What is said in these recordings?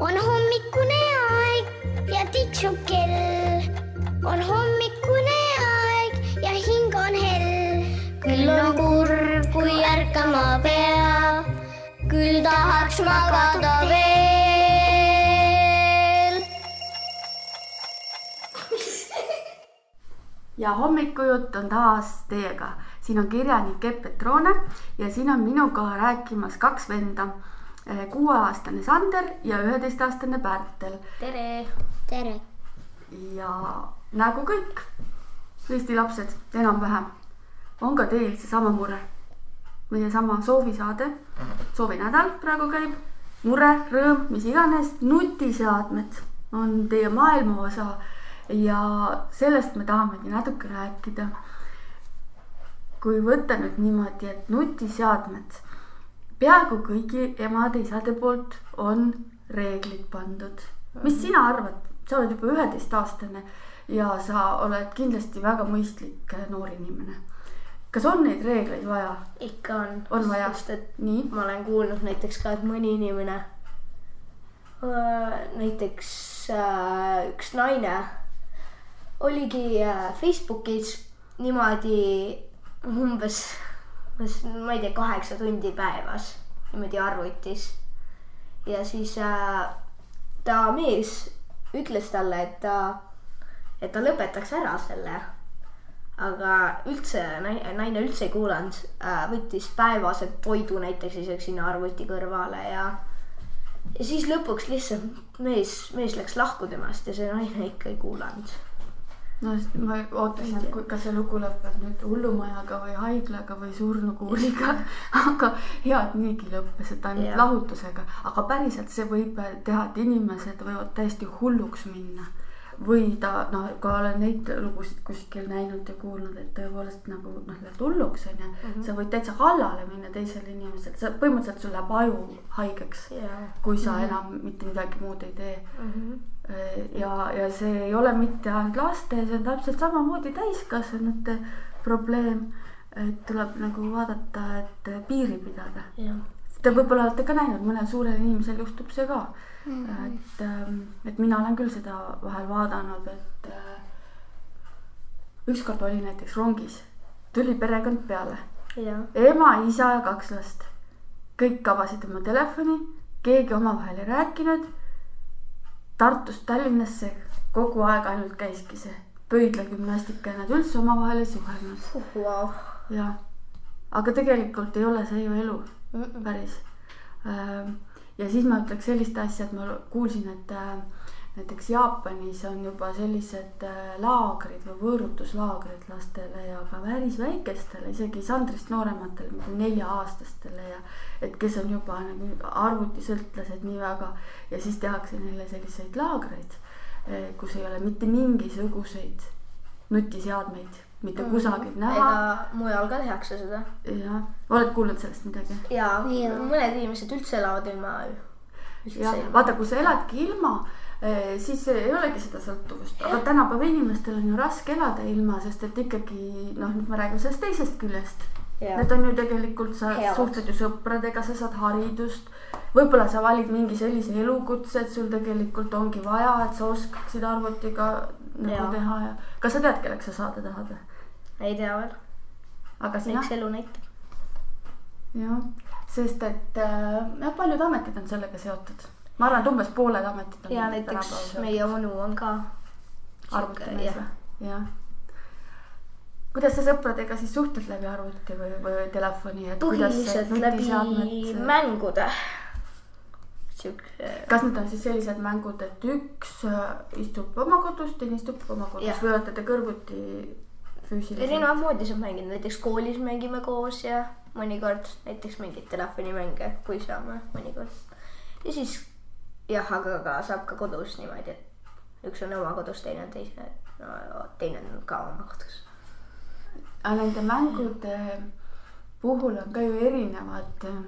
on hommikune aeg ja tiksub kell. on hommikune aeg ja hing on hell. küll on kurb, kui ärkama pea, küll tahaks magada veel. ja hommikujutt on taas teiega. siin on kirjanik Epp Petrone ja siin on minuga rääkimas kaks venda. Kuueaastane Sander ja üheteistaastane Pärtel tere! tere. ja nagu kõik Eesti lapsed enam-vähem, on ka teil seesama mure. meie sama soovisaade, soovinädal praegu käib, mure, rõõm, mis iganes, nutiseadmed on teie maailma osa ja sellest me tahamegi natuke rääkida. kui võtta nüüd niimoodi, et nutiseadmed, peaaegu kõigi emade-isade poolt on reeglid pandud. mis sina arvad, sa oled juba üheteistaastane ja sa oled kindlasti väga mõistlik äh, noor inimene. kas on neid reegleid vaja? ikka on. On vaja. sest et nii, ma olen kuulnud näiteks ka, et mõni inimene, näiteks üks naine oligi Facebookis niimoodi umbes, umbes, ma ei tea, kaheksa tundi päevas niimoodi arvutis. ja siis äh, ta mees ütles talle, et ta, et ta lõpetaks ära selle. aga üldse naine, üldse ei kuulanud äh,, võttis päevase toidu näiteks isegi sinna arvuti kõrvale ja ja siis lõpuks lihtsalt mees, mees läks lahku temast ja see naine ikka ei kuulanud. No ma ootasin, et kas see lugu lõpeb nüüd hullumajaga või haiglaga või surnukuuliga. aga hea, et niigi lõppes, et ainult Jah. lahutusega, aga päriselt see võib teha, et inimesed võivad täiesti hulluks minna või ta noh, ka olen neid lugusid kuskil näinud ja kuulnud, et tõepoolest nagu noh, lähed hulluks onju mm. -hmm. sa võid täitsa kallale minna teisele inimesele, sa põhimõtteliselt sul läheb aju haigeks, jaa. kui sa mm -hmm. enam mitte midagi muud ei tee Mhm. ja, ja see ei ole mitte ainult laste, see on täpselt samamoodi täiskasvanute probleem. et tuleb nagu vaadata, et piiri pidada. Te võib-olla olete ka näinud, mõnel suurel inimesel juhtub see ka mm. -hmm. et, et mina olen küll seda vahel vaadanud, et äh, ükskord oli näiteks rongis, tuli perekond peale ema, isa ja kaks last. kõik avasid oma telefoni, keegi omavahel ei rääkinud. Tartust Tallinnasse kogu aeg ainult käiski see pöidlagümnastika ja nad üldse omavahel ei suhelnud Vau. ja, aga tegelikult ei ole see ju elu Mhm. päris. ja siis ma ütleks sellist asja, et ma kuulsin, et näiteks Jaapanis on juba sellised äh, laagrid või võõrutuslaagrid lastele ja ka päris väikestele, isegi Sandrist noorematele, nagu nelja-aastastele ja et kes on juba nagu arvutisõltlased nii väga ja siis tehakse neile selliseid laagreid, kus ei ole mitte mingisuguseid nutiseadmeid mitte kusagilt näha ega mujal ka tehakse seda. jah, oled kuulnud sellest midagi? ja Jaa. mõned inimesed üldse elavad ilma. jah, vaata, kui sa eladki ilma, siis ei olegi seda sõltuvust, aga tänapäeva inimestel on ju raske elada ilma, sest et ikkagi noh, nüüd ma räägin sellest teisest küljest. Need on ju tegelikult, sa Head. suhtled ju sõpradega, sa saad haridust. võib-olla sa valid mingi sellise elukutse, et sul tegelikult ongi vaja, et sa oskaksid arvutiga nagu Jaa. teha ja. kas sa tead, kelleks sa saada tahad või? ei tea veel, aga sina eks? elu näitab. jah, sest et äh, paljud ametid on sellega seotud. Ma arvan, et umbes pooled ametid on. ja näiteks meie onu on ka. arvutimees või? jah. kuidas sa sõpradega siis suhtled läbi arvuti või, või telefoni, põhiliselt läbi nutiseadmed. mängude. sihuke. kas need on siis sellised mängud, et üks äh, istub oma kodus, teine istub oma kodus Jah. või olete te kõrvuti füüsiliselt? erinevat moodi saab mängida, näiteks koolis mängime koos ja mõnikord näiteks mingeid telefonimänge, kui saame mõnikord. ja siis jah, aga ka saab ka kodus niimoodi, et üks on oma kodus, teine on teise no,, teine on ka oma kodus. aga nende mängude puhul on ka ju erinevad äh,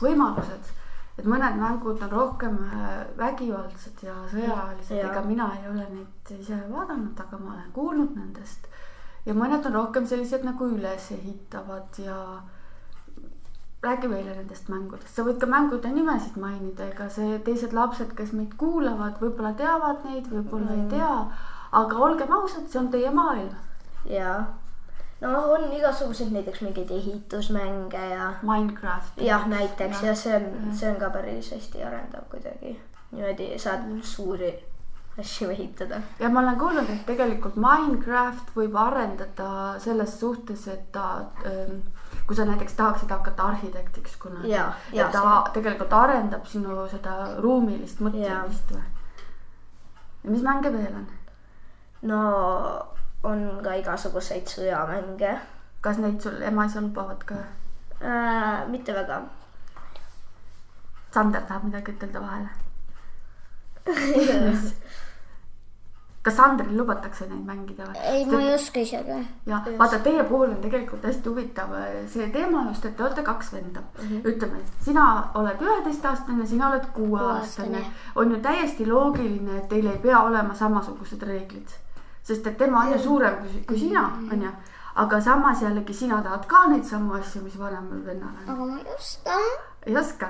võimalused, et mõned mängud on rohkem äh, vägivaldsed ja sõjalised, Jaa. ega mina ei ole neid ise vaadanud, aga ma olen kuulnud nendest. ja mõned on rohkem sellised nagu ülesehitavad ja räägi meile nendest mängudest, sa võid ka mängude nimesid mainida, ega see teised lapsed, kes meid kuulavad, võib-olla teavad neid, võib-olla mm. ei tea. aga olgem ausad, see on teie maailm. ja noh, on igasuguseid näiteks mingeid ehitusmänge ja Minecraft. jah, näiteks ja see on, see on ka päris hästi arendav kuidagi. niimoodi saad suuri asju ehitada. ja ma olen kuulnud, et tegelikult Minecraft võib arendada selles suhtes, et ta ähm, kui sa näiteks tahaksid hakata arhitektiks kunagi. et ta see... tegelikult arendab sinu seda ruumilist mõtlemist või? ja mis mänge veel on? no on ka igasuguseid sõjamänge kas neid sul ema-isa lubavad ka äh,? mitte väga. Sander tahab midagi ütelda vahele kas Sandril lubatakse neid mängida või? ei, ma ei oska isegi. ja vaata, teie puhul on tegelikult hästi huvitav äh, see teema just, et te olete kaks venda mm. -hmm. ütleme, sina oled üheteistaastane, sina oled kuueaastane. on ju täiesti loogiline, et teil ei pea olema samasugused reeglid. sest et tema on ju suurem kui, kui sina, Mhm. on ju. aga samas jällegi sina tahad ka neid samu asju, mis vanemal vennal on. aga ma ei oska. ei oska.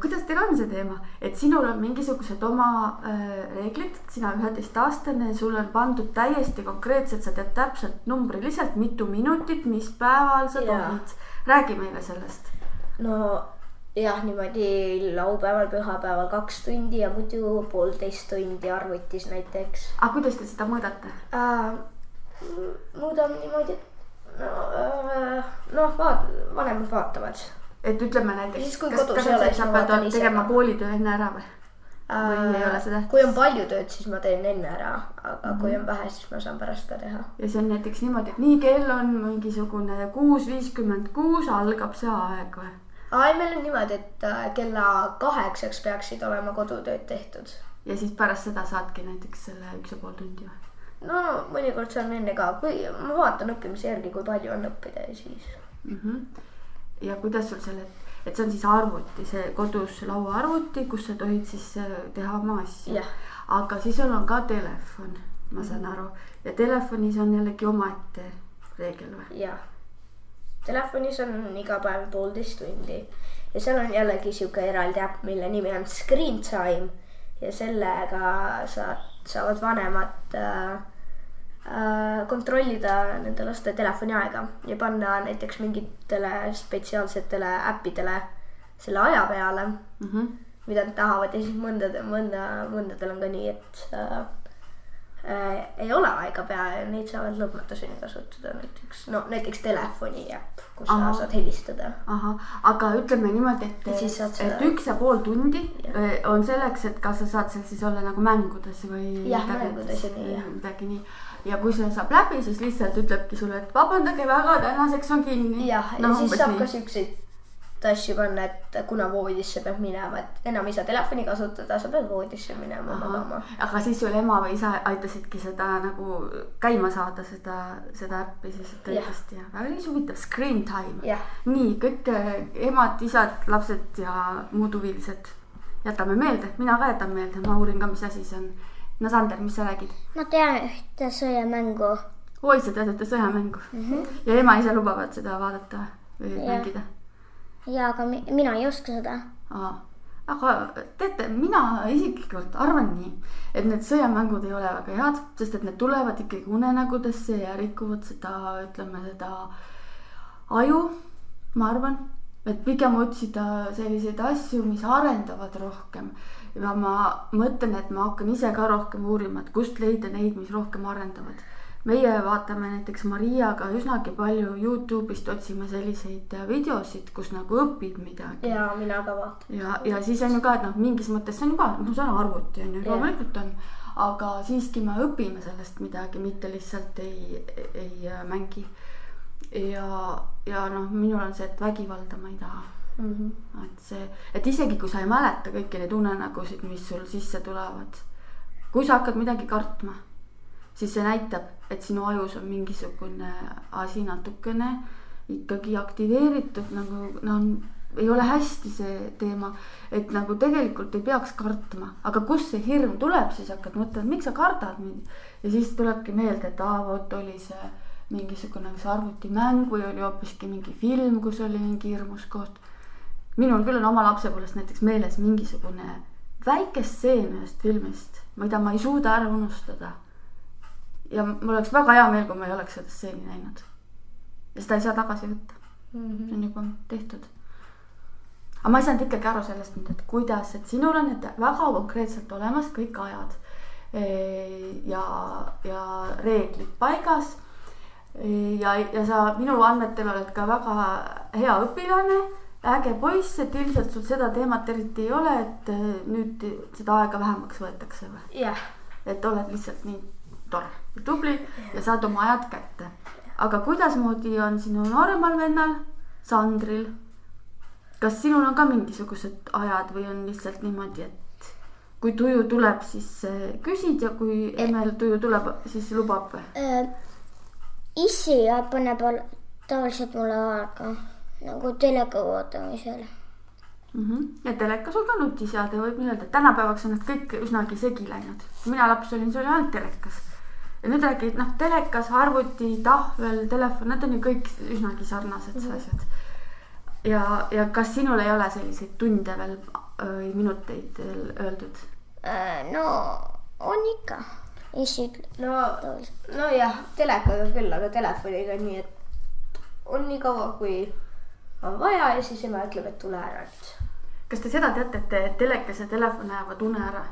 Kuidas teil on see teema, et sinul on mingisugused oma äh, reeglid, sina üheteistaastane, sul on pandud täiesti konkreetselt, sa tead täpselt numbriliselt, mitu minutit, mis päeval sa tohid. räägi meile sellest. no jah, niimoodi laupäeval, pühapäeval kaks tundi ja muidu poolteist tundi arvutis näiteks aga kuidas te seda mõõdate? äh,. muudame niimoodi, no äh, noh, vaat-, vanemad vaatavad et ütleme näiteks. Ole, siis sa pead tegema ka. koolitöö enne ära või? Või ei ole see tähtis? Äh, kui on palju tööd, siis ma teen enne ära, aga Mhm. kui on vähe, siis ma saan pärast ka teha. ja see on näiteks niimoodi, et nii kell on mingisugune kuus viiskümmend kuus algab see aeg või? ei, meil on niimoodi, et äh, kella kaheksaks peaksid olema kodutööd tehtud. ja siis pärast seda saadki näiteks selle üks ja pool tundi või? no mõnikord saan enne ka, kui ma vaatan õppimise järgi, kui palju on õppida ja siis. mm. -hmm. Ja kuidas sul selle, et see on siis arvuti, see kodus lauaarvuti, kus sa tohid siis äh, teha oma asju Jah.. aga siis sul on ka telefon, ma saan aru, ja telefonis on jällegi omaette reegel või? jah. telefonis on iga päev poolteist tundi ja seal on jällegi sihuke eraldi äpp, mille nimi on Screen Time ja sellega saad, saavad vanemad äh, kontrollida nende laste telefoniaega ja panna näiteks mingitele spetsiaalsetele äppidele selle aja peale, Mm -hmm. mida nad tahavad ja siis mõndade, mõnda, mõndadel on ka nii, et äh, äh, ei ole aega pea ja neid saavad lõpmatuseni kasutada näiteks, no näiteks telefoni äpp, kus Ahah. sa saad helistada. ahah, aga ütleme niimoodi, et Ja saad, seda- et üks ja pool tundi Jah. öö, on selleks, et kas sa saad seal siis olla nagu mängudes või. Jah, mängudes ja nii, jah. midagi nii. ja kui see saab läbi, siis lihtsalt ütlebki sulle, et vabandage väga, tänaseks on kinni. jah, ja siis saab ka siukseid asju panna, et kuna voodisse peab minema, et enam ei saa telefoni kasutada, sa pead voodisse minema magama. aga siis sul ema või isa aitasidki seda nagu käima saada, seda, seda äppi siis õigesti ja päris huvitav, screen time. nii kõik eh, emad, isad, lapsed ja muud huvilised, jätame meelde, mina ka jätan meelde, ma uurin ka, mis asi see on. no Sander, mis sa räägid? ma tean ühte sõjamängu. oi, sa tead ühte sõjamängu mm. -hmm. ja ema-isa lubavad seda vaadata või Jah. mängida? Ja aga mi mina ei oska seda. aga teate, mina isiklikult arvan nii, et need sõjamängud ei ole väga head, sest et need tulevad ikkagi unenägudesse ja rikuvad seda, ütleme seda aju, ma arvan, et pigem otsida selliseid asju, mis arendavad rohkem. ja ma mõtlen, et ma hakkan ise ka rohkem uurima, et kust leida neid, mis rohkem arendavad meie vaatame näiteks Mariaga üsnagi palju Youtube'ist otsime selliseid videosid, kus nagu õpib midagi. ja mina ka vaatan. ja, ja siis on ju ka, et noh, mingis mõttes see on ju ka, noh, see on arvuti on ju, loomulikult on. aga siiski me õpime sellest midagi, mitte lihtsalt ei, ei äh, mängi. ja, ja noh, minul on see, et vägivalda ma ei taha. Mhm. et see, et isegi kui sa ei mäleta kõiki neid unenägusid, mis sul sisse tulevad, kui sa hakkad midagi kartma, siis see näitab, et sinu ajus on mingisugune asi natukene ikkagi aktiveeritud nagu noh, ei ole hästi see teema, et nagu tegelikult ei peaks kartma, aga kust see hirm tuleb, siis hakkad mõtlema, miks sa kardad mind. ja siis tulebki meelde, et aa, vot oli see mingisugune kas arvutimäng või oli hoopiski mingi film, kus oli mingi hirmus koht. minul küll on oma lapsepõlvest näiteks meeles mingisugune väike stseen ühest filmist, mida ma ei suuda ära unustada. Ja mul oleks väga hea meel, kui ma ei oleks seda stseeni näinud. ja seda ei saa tagasi võtta, see on juba tehtud. aga ma ei saanud ikkagi aru sellest nüüd, et kuidas, et sinul on need väga konkreetselt olemas kõik ajad eh, ja, ja reeglid paigas. ja, ja sa minu andmetel oled ka väga hea õpilane, äge poiss, et ilmselt sul seda teemat eriti ei ole, et eh, nüüd seda aega vähemaks võetakse või? jah, et oled lihtsalt nii tore ja tubli ja saad oma ajad kätte. aga kuidasmoodi on sinu nooremal vennal, Sandril? kas sinul on ka mingisugused ajad või on lihtsalt niimoodi, et kui tuju tuleb, siis eh, küsid ja kui Emel tuju tuleb, siis lubab või? Äh, issi paneb al- tavaliselt mulle aega nagu teleka vaatamisel. mm. -hmm. ja teleka sul ka nutiseade võib nii öelda, tänapäevaks on need kõik üsnagi segi läinud. kui mina laps olin, see oli ainult telekas. Ja nüüd räägid, noh, telekas, arvuti, tahvel, telefon, need on ju kõik üsnagi sarnased mm -hmm. asjad. ja, ja kas sinul ei ole selliseid tunde veel või minuteid veel öeldud? Äh, no on ikka, ütleb no, nojah, telekaga küll, aga telefoniga nii, et on nii kaua, kui on vaja ja siis ema ütleb, et tule ära, et kas te seda teate, et telekas ja telefon ajavad une ära?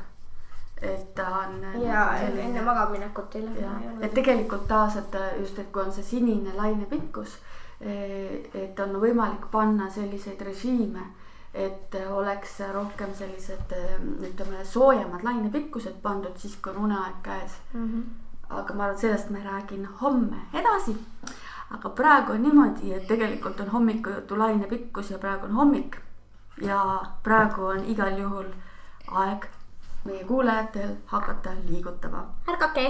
Et ta on. ja enne magamaminekut ei olnud et. tegelikult taas, et just, et kui on see sinine lainepikkus, et on võimalik panna selliseid režiime, et oleks rohkem sellised ütleme soojemad lainepikkused pandud siis, kui on uneaeg käes. aga ma arvan, sellest ma räägin homme edasi. aga praegu on niimoodi, et tegelikult on hommikujutu lainepikkus ja praegu on hommik. ja praegu on igal juhul aeg meie kuulajatel hakata liigutama ärgake.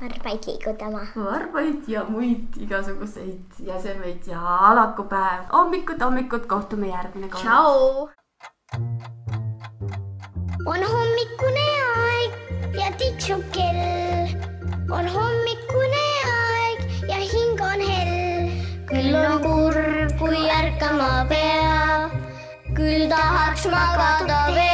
varbaid liigutama. varbaid ja muid igasuguseid jäsemeid ja alakupäev. hommikut, hommikut, kohtume järgmine kord. tšau. on hommikune aeg ja tiksub kell. on hommikune aeg ja hing on hell. küll on kurb, kui ärkama pea. küll tahaks magada veel.